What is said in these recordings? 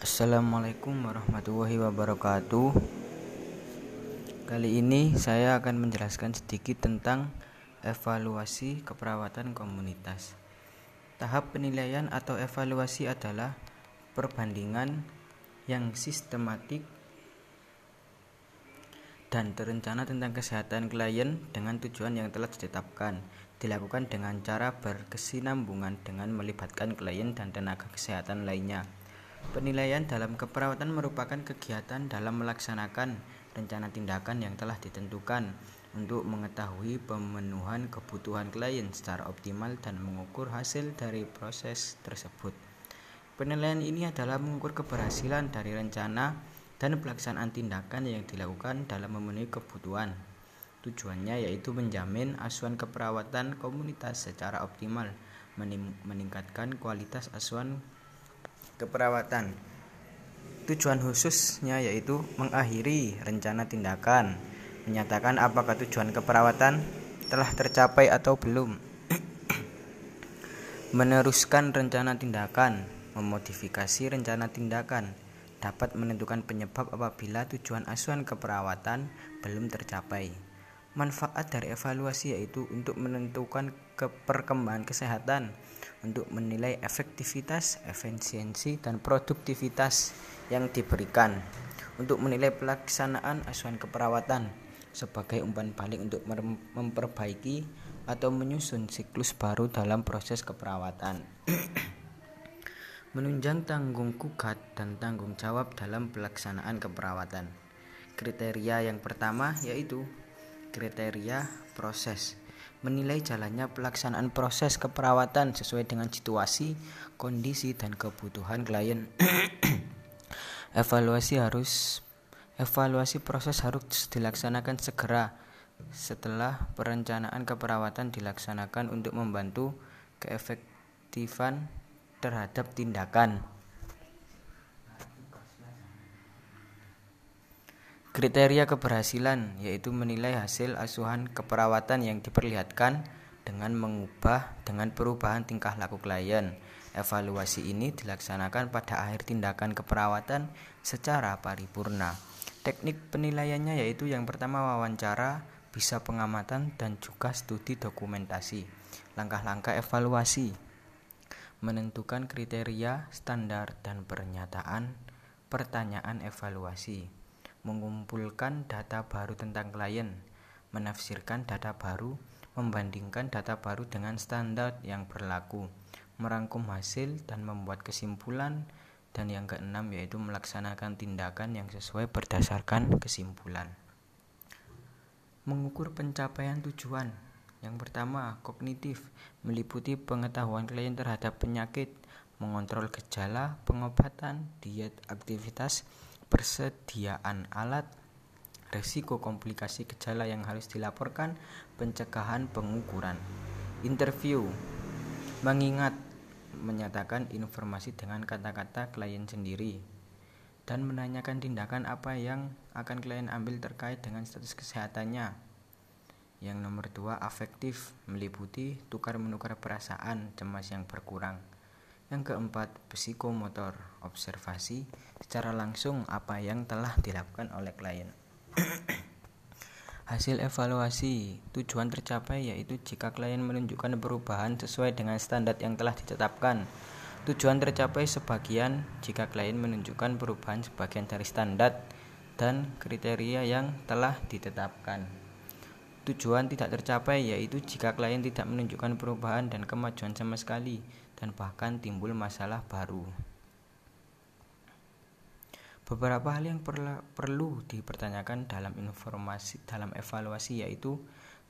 Assalamualaikum warahmatullahi wabarakatuh. Kali ini saya akan menjelaskan sedikit tentang evaluasi keperawatan komunitas. Tahap penilaian atau evaluasi adalah perbandingan yang sistematik dan terencana tentang kesehatan klien dengan tujuan yang telah ditetapkan dilakukan dengan cara berkesinambungan dengan melibatkan klien dan tenaga kesehatan lainnya Penilaian dalam keperawatan merupakan kegiatan dalam melaksanakan rencana tindakan yang telah ditentukan untuk mengetahui pemenuhan kebutuhan klien secara optimal dan mengukur hasil dari proses tersebut. Penilaian ini adalah mengukur keberhasilan dari rencana dan pelaksanaan tindakan yang dilakukan dalam memenuhi kebutuhan. Tujuannya yaitu menjamin asuhan keperawatan komunitas secara optimal, meningkatkan kualitas asuhan keperawatan. Tujuan khususnya yaitu mengakhiri rencana tindakan, menyatakan apakah tujuan keperawatan telah tercapai atau belum, meneruskan rencana tindakan, memodifikasi rencana tindakan, dapat menentukan penyebab apabila tujuan asuhan keperawatan belum tercapai. Manfaat dari evaluasi yaitu untuk menentukan perkembangan kesehatan, untuk menilai efektivitas, efisiensi, dan produktivitas yang diberikan, untuk menilai pelaksanaan asuhan keperawatan sebagai umpan balik untuk memperbaiki atau menyusun siklus baru dalam proses keperawatan. Menunjang tanggung gugat dan tanggung jawab dalam pelaksanaan keperawatan. Kriteria yang pertama yaitu kriteria proses menilai jalannya pelaksanaan proses keperawatan sesuai dengan situasi, kondisi, dan kebutuhan klien. evaluasi harus evaluasi proses harus dilaksanakan segera setelah perencanaan keperawatan dilaksanakan untuk membantu keefektifan terhadap tindakan. Kriteria keberhasilan yaitu menilai hasil asuhan keperawatan yang diperlihatkan dengan mengubah dengan perubahan tingkah laku klien. Evaluasi ini dilaksanakan pada akhir tindakan keperawatan secara paripurna. Teknik penilaiannya yaitu yang pertama wawancara, bisa pengamatan dan juga studi dokumentasi. Langkah-langkah evaluasi menentukan kriteria, standar dan pernyataan pertanyaan evaluasi mengumpulkan data baru tentang klien, menafsirkan data baru, membandingkan data baru dengan standar yang berlaku, merangkum hasil dan membuat kesimpulan, dan yang keenam yaitu melaksanakan tindakan yang sesuai berdasarkan kesimpulan. Mengukur pencapaian tujuan. Yang pertama, kognitif, meliputi pengetahuan klien terhadap penyakit, mengontrol gejala, pengobatan, diet, aktivitas, persediaan alat, resiko komplikasi gejala yang harus dilaporkan, pencegahan pengukuran. Interview mengingat menyatakan informasi dengan kata-kata klien sendiri dan menanyakan tindakan apa yang akan klien ambil terkait dengan status kesehatannya. Yang nomor dua, afektif, meliputi tukar menukar perasaan cemas yang berkurang. Yang keempat, psikomotor, observasi secara langsung apa yang telah dilakukan oleh klien. Hasil evaluasi tujuan tercapai yaitu jika klien menunjukkan perubahan sesuai dengan standar yang telah ditetapkan. Tujuan tercapai sebagian jika klien menunjukkan perubahan sebagian dari standar dan kriteria yang telah ditetapkan. Tujuan tidak tercapai yaitu jika klien tidak menunjukkan perubahan dan kemajuan sama sekali dan bahkan timbul masalah baru. Beberapa hal yang perlu dipertanyakan dalam informasi dalam evaluasi yaitu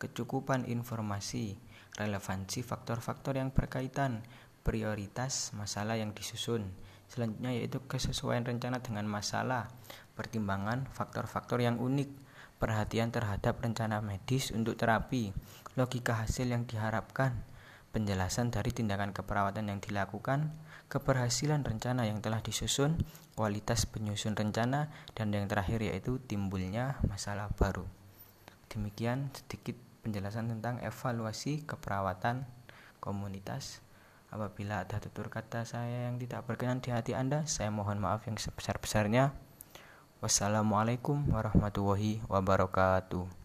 kecukupan informasi, relevansi faktor-faktor yang berkaitan, prioritas masalah yang disusun. Selanjutnya yaitu kesesuaian rencana dengan masalah, pertimbangan faktor-faktor yang unik, perhatian terhadap rencana medis untuk terapi, logika hasil yang diharapkan, penjelasan dari tindakan keperawatan yang dilakukan, keberhasilan rencana yang telah disusun, kualitas penyusun rencana, dan yang terakhir yaitu timbulnya masalah baru. Demikian sedikit penjelasan tentang evaluasi keperawatan komunitas. Apabila ada tutur kata saya yang tidak berkenan di hati Anda, saya mohon maaf yang sebesar-besarnya. Wassalamualaikum warahmatullahi wabarakatuh.